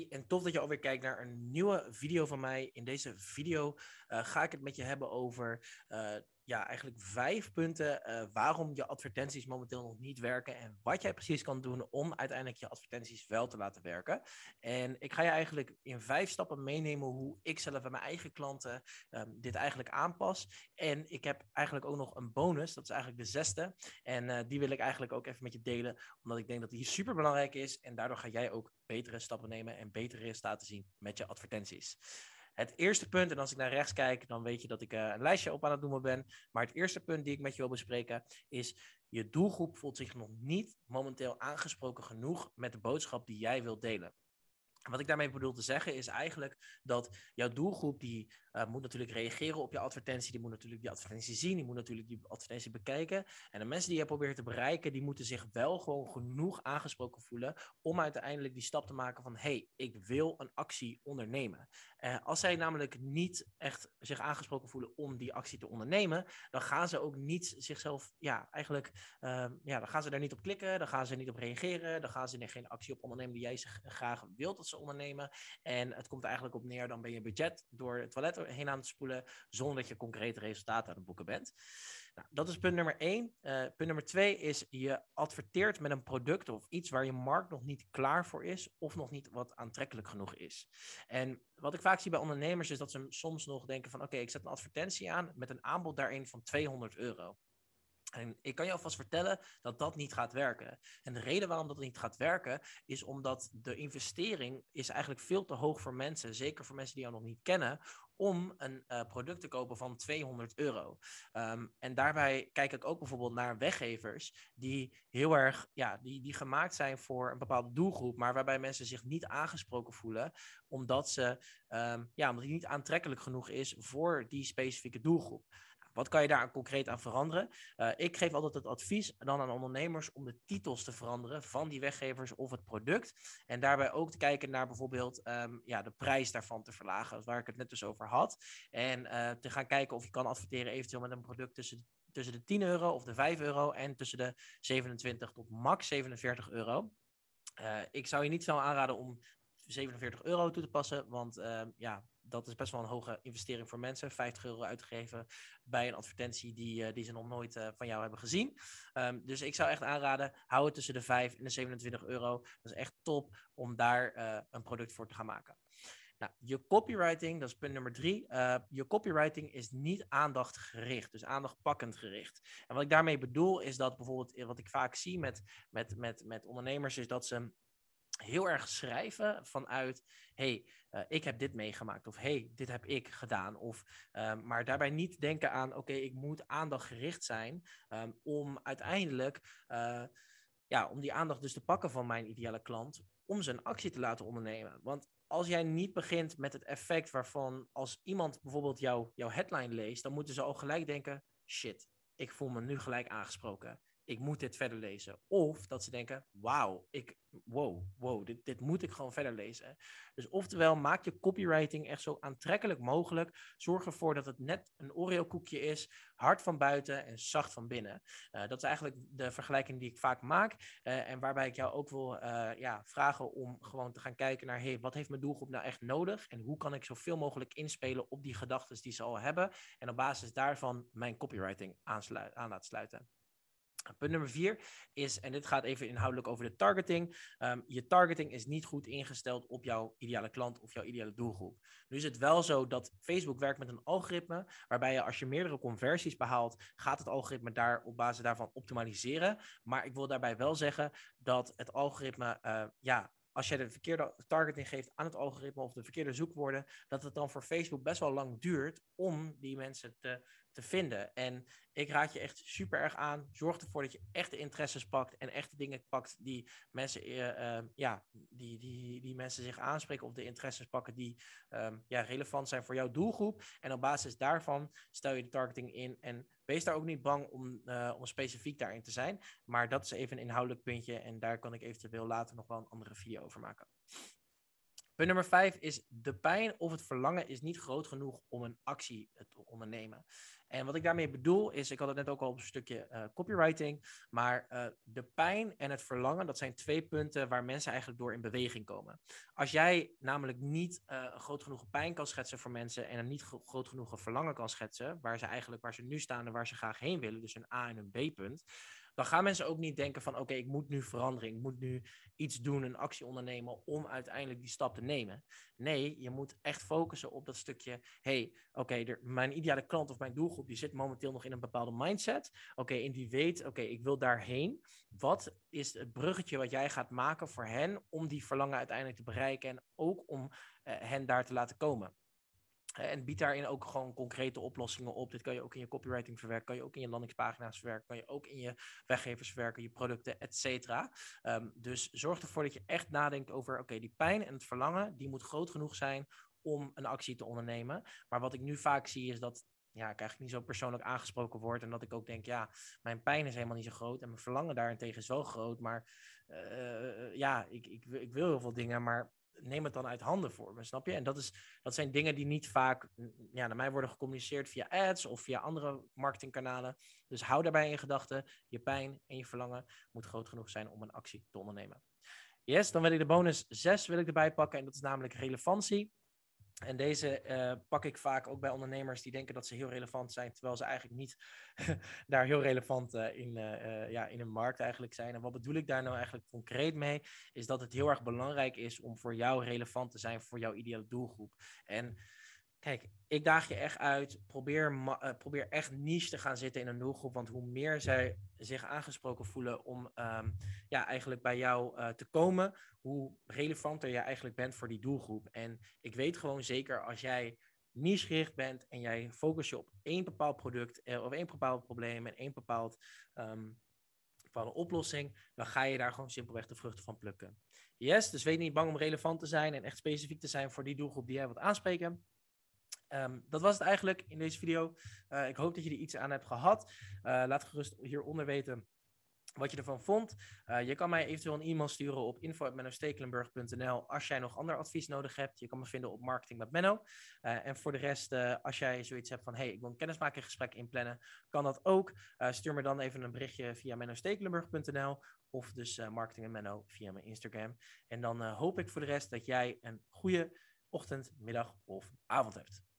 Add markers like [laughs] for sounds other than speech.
En tof dat je alweer kijkt naar een nieuwe video van mij. In deze video uh, ga ik het met je hebben over uh, ja, eigenlijk vijf punten uh, waarom je advertenties momenteel nog niet werken en wat jij precies kan doen om uiteindelijk je advertenties wel te laten werken. En ik ga je eigenlijk in vijf stappen meenemen hoe ik zelf bij mijn eigen klanten um, dit eigenlijk aanpas. En ik heb eigenlijk ook nog een bonus, dat is eigenlijk de zesde. En uh, die wil ik eigenlijk ook even met je delen, omdat ik denk dat die super belangrijk is. En daardoor ga jij ook betere stappen nemen en betere resultaten zien met je advertenties. Het eerste punt, en als ik naar rechts kijk, dan weet je dat ik uh, een lijstje op aan het doen ben. Maar het eerste punt die ik met je wil bespreken is: je doelgroep voelt zich nog niet momenteel aangesproken genoeg met de boodschap die jij wilt delen. Wat ik daarmee bedoel te zeggen is eigenlijk dat jouw doelgroep die uh, moet natuurlijk reageren op je advertentie, die moet natuurlijk die advertentie zien, die moet natuurlijk die advertentie bekijken. En de mensen die je probeert te bereiken, die moeten zich wel gewoon genoeg aangesproken voelen om uiteindelijk die stap te maken van hey, ik wil een actie ondernemen. Uh, als zij namelijk niet echt zich aangesproken voelen om die actie te ondernemen, dan gaan ze ook niet zichzelf, ja, eigenlijk, uh, ja, dan gaan ze daar niet op klikken, dan gaan ze niet op reageren, dan gaan ze geen actie op ondernemen die jij graag wilt ondernemen. En het komt eigenlijk op neer, dan ben je budget door het toilet heen aan te spoelen, zonder dat je concrete resultaten aan het boeken bent. Nou, dat is punt nummer één. Uh, punt nummer twee is je adverteert met een product of iets waar je markt nog niet klaar voor is of nog niet wat aantrekkelijk genoeg is. En wat ik vaak zie bij ondernemers is dat ze soms nog denken van oké, ik zet een advertentie aan met een aanbod daarin van 200 euro. En ik kan je alvast vertellen dat dat niet gaat werken. En de reden waarom dat niet gaat werken, is omdat de investering is eigenlijk veel te hoog voor mensen, zeker voor mensen die jou nog niet kennen, om een uh, product te kopen van 200 euro. Um, en daarbij kijk ik ook bijvoorbeeld naar weggevers die heel erg, ja, die, die gemaakt zijn voor een bepaalde doelgroep, maar waarbij mensen zich niet aangesproken voelen, omdat ze, um, ja, omdat die niet aantrekkelijk genoeg is voor die specifieke doelgroep. Wat kan je daar concreet aan veranderen? Uh, ik geef altijd het advies dan aan ondernemers om de titels te veranderen van die weggevers of het product. En daarbij ook te kijken naar bijvoorbeeld um, ja, de prijs daarvan te verlagen, waar ik het net dus over had. En uh, te gaan kijken of je kan adverteren eventueel met een product tussen tussen de 10 euro of de 5 euro en tussen de 27 tot max 47 euro. Uh, ik zou je niet snel aanraden om 47 euro toe te passen, want uh, ja, dat is best wel een hoge investering voor mensen. 50 euro uitgegeven bij een advertentie die, uh, die ze nog nooit uh, van jou hebben gezien. Um, dus ik zou echt aanraden, hou het tussen de 5 en de 27 euro. Dat is echt top om daar uh, een product voor te gaan maken. Nou, je copywriting, dat is punt nummer drie. Je copywriting is niet aandachtgericht, dus aandachtpakkend gericht. En wat ik daarmee bedoel is dat bijvoorbeeld, wat ik vaak zie met, met, met, met ondernemers, is dat ze heel erg schrijven vanuit, hey, uh, ik heb dit meegemaakt of hey, dit heb ik gedaan. Of, um, maar daarbij niet denken aan, oké, ik moet aandachtgericht zijn um, om uiteindelijk, uh, ja, om die aandacht dus te pakken van mijn ideale klant, om een actie te laten ondernemen. Want als jij niet begint met het effect waarvan als iemand bijvoorbeeld jou, jouw headline leest, dan moeten ze al gelijk denken, shit, ik voel me nu gelijk aangesproken ik moet dit verder lezen. Of dat ze denken, wauw, ik, wow, wow, dit, dit moet ik gewoon verder lezen. Dus oftewel, maak je copywriting echt zo aantrekkelijk mogelijk. Zorg ervoor dat het net een Oreo-koekje is, hard van buiten en zacht van binnen. Uh, dat is eigenlijk de vergelijking die ik vaak maak. Uh, en waarbij ik jou ook wil uh, ja, vragen om gewoon te gaan kijken naar, hey, wat heeft mijn doelgroep nou echt nodig? En hoe kan ik zoveel mogelijk inspelen op die gedachten die ze al hebben? En op basis daarvan mijn copywriting aan laten sluiten. Punt nummer vier is, en dit gaat even inhoudelijk over de targeting. Um, je targeting is niet goed ingesteld op jouw ideale klant of jouw ideale doelgroep. Nu is het wel zo dat Facebook werkt met een algoritme, waarbij je als je meerdere conversies behaalt, gaat het algoritme daar op basis daarvan optimaliseren. Maar ik wil daarbij wel zeggen dat het algoritme, uh, ja, als je de verkeerde targeting geeft aan het algoritme of de verkeerde zoekwoorden, dat het dan voor Facebook best wel lang duurt om die mensen te te vinden. En ik raad je echt super erg aan. Zorg ervoor dat je echte interesses pakt en echte dingen pakt die mensen, uh, uh, ja, die, die, die mensen zich aanspreken of de interesses pakken die um, ja, relevant zijn voor jouw doelgroep. En op basis daarvan stel je de targeting in en wees daar ook niet bang om, uh, om specifiek daarin te zijn. Maar dat is even een inhoudelijk puntje en daar kan ik eventueel later nog wel een andere video over maken. Punt nummer vijf is de pijn of het verlangen is niet groot genoeg om een actie te ondernemen. En wat ik daarmee bedoel is, ik had het net ook al op een stukje uh, copywriting, maar uh, de pijn en het verlangen, dat zijn twee punten waar mensen eigenlijk door in beweging komen. Als jij namelijk niet een groot genoeg pijn kan schetsen voor mensen en een niet groot genoeg verlangen kan schetsen, waar ze eigenlijk, waar ze nu staan en waar ze graag heen willen, dus een A en een B punt, dan gaan mensen ook niet denken van oké, ik moet nu veranderen, ik moet nu iets doen, een actie ondernemen om uiteindelijk die stap te nemen. Nee, je moet echt focussen op dat stukje, hey, oké, mijn ideale klant of mijn doelgroep, die zit momenteel nog in een bepaalde mindset. Oké, en die weet, oké, ik wil daarheen. Wat is het bruggetje wat jij gaat maken voor hen om die verlangen uiteindelijk te bereiken en ook om uh, hen daar te laten komen? En biedt daarin ook gewoon concrete oplossingen op. Dit kan je ook in je copywriting verwerken, kan je ook in je landingspagina's verwerken, kan je ook in je weggevers verwerken, je producten, et cetera. Um, dus zorg ervoor dat je echt nadenkt over, oké, die pijn en het verlangen, die moet groot genoeg zijn om een actie te ondernemen. Maar wat ik nu vaak zie is dat ja, ik eigenlijk niet zo persoonlijk aangesproken word. En dat ik ook denk, ja, mijn pijn is helemaal niet zo groot. En mijn verlangen daarentegen is wel groot. Maar uh, ja, ik, ik, ik wil heel veel dingen, maar neem het dan uit handen voor me, snap je? En dat, is, dat zijn dingen die niet vaak ja, naar mij worden gecommuniceerd via ads of via andere marketingkanalen. Dus hou daarbij in gedachten, je pijn en je verlangen moet groot genoeg zijn om een actie te ondernemen. Yes, dan wil ik de bonus 6 wil ik erbij pakken en dat is namelijk relevantie. En deze uh, pak ik vaak ook bij ondernemers die denken dat ze heel relevant zijn, terwijl ze eigenlijk niet [laughs] daar heel relevant uh, in, uh, ja, in een markt eigenlijk zijn. En wat bedoel ik daar nou eigenlijk concreet mee? Is dat het heel erg belangrijk is om voor jou relevant te zijn voor jouw ideale doelgroep. En Kijk, ik daag je echt uit. Probeer, uh, probeer echt niche te gaan zitten in een doelgroep. Want hoe meer zij zich aangesproken voelen om um, ja, eigenlijk bij jou uh, te komen, hoe relevanter jij eigenlijk bent voor die doelgroep. En ik weet gewoon zeker als jij niche-gericht bent en jij focus je op één bepaald product uh, of één bepaald probleem en één bepaald, um, bepaalde oplossing, dan ga je daar gewoon simpelweg de vruchten van plukken. Yes, dus wees niet bang om relevant te zijn en echt specifiek te zijn voor die doelgroep die jij wilt aanspreken. Um, dat was het eigenlijk in deze video. Uh, ik hoop dat je er iets aan hebt gehad. Uh, laat gerust hieronder weten wat je ervan vond. Uh, je kan mij eventueel een e-mail sturen op info.mennostekelenburg.nl als jij nog ander advies nodig hebt. Je kan me vinden op Marketing met Menno. en voor de rest, als jij zoiets hebt van, hey, ik wil een kennismakinggesprek inplannen, kan dat ook. stuur me dan even een berichtje via mennostekelenburg.nl of dus Marketing met Menno via mijn Instagram. En dan hoop ik voor de rest dat jij een goede ochtend, middag of avond hebt.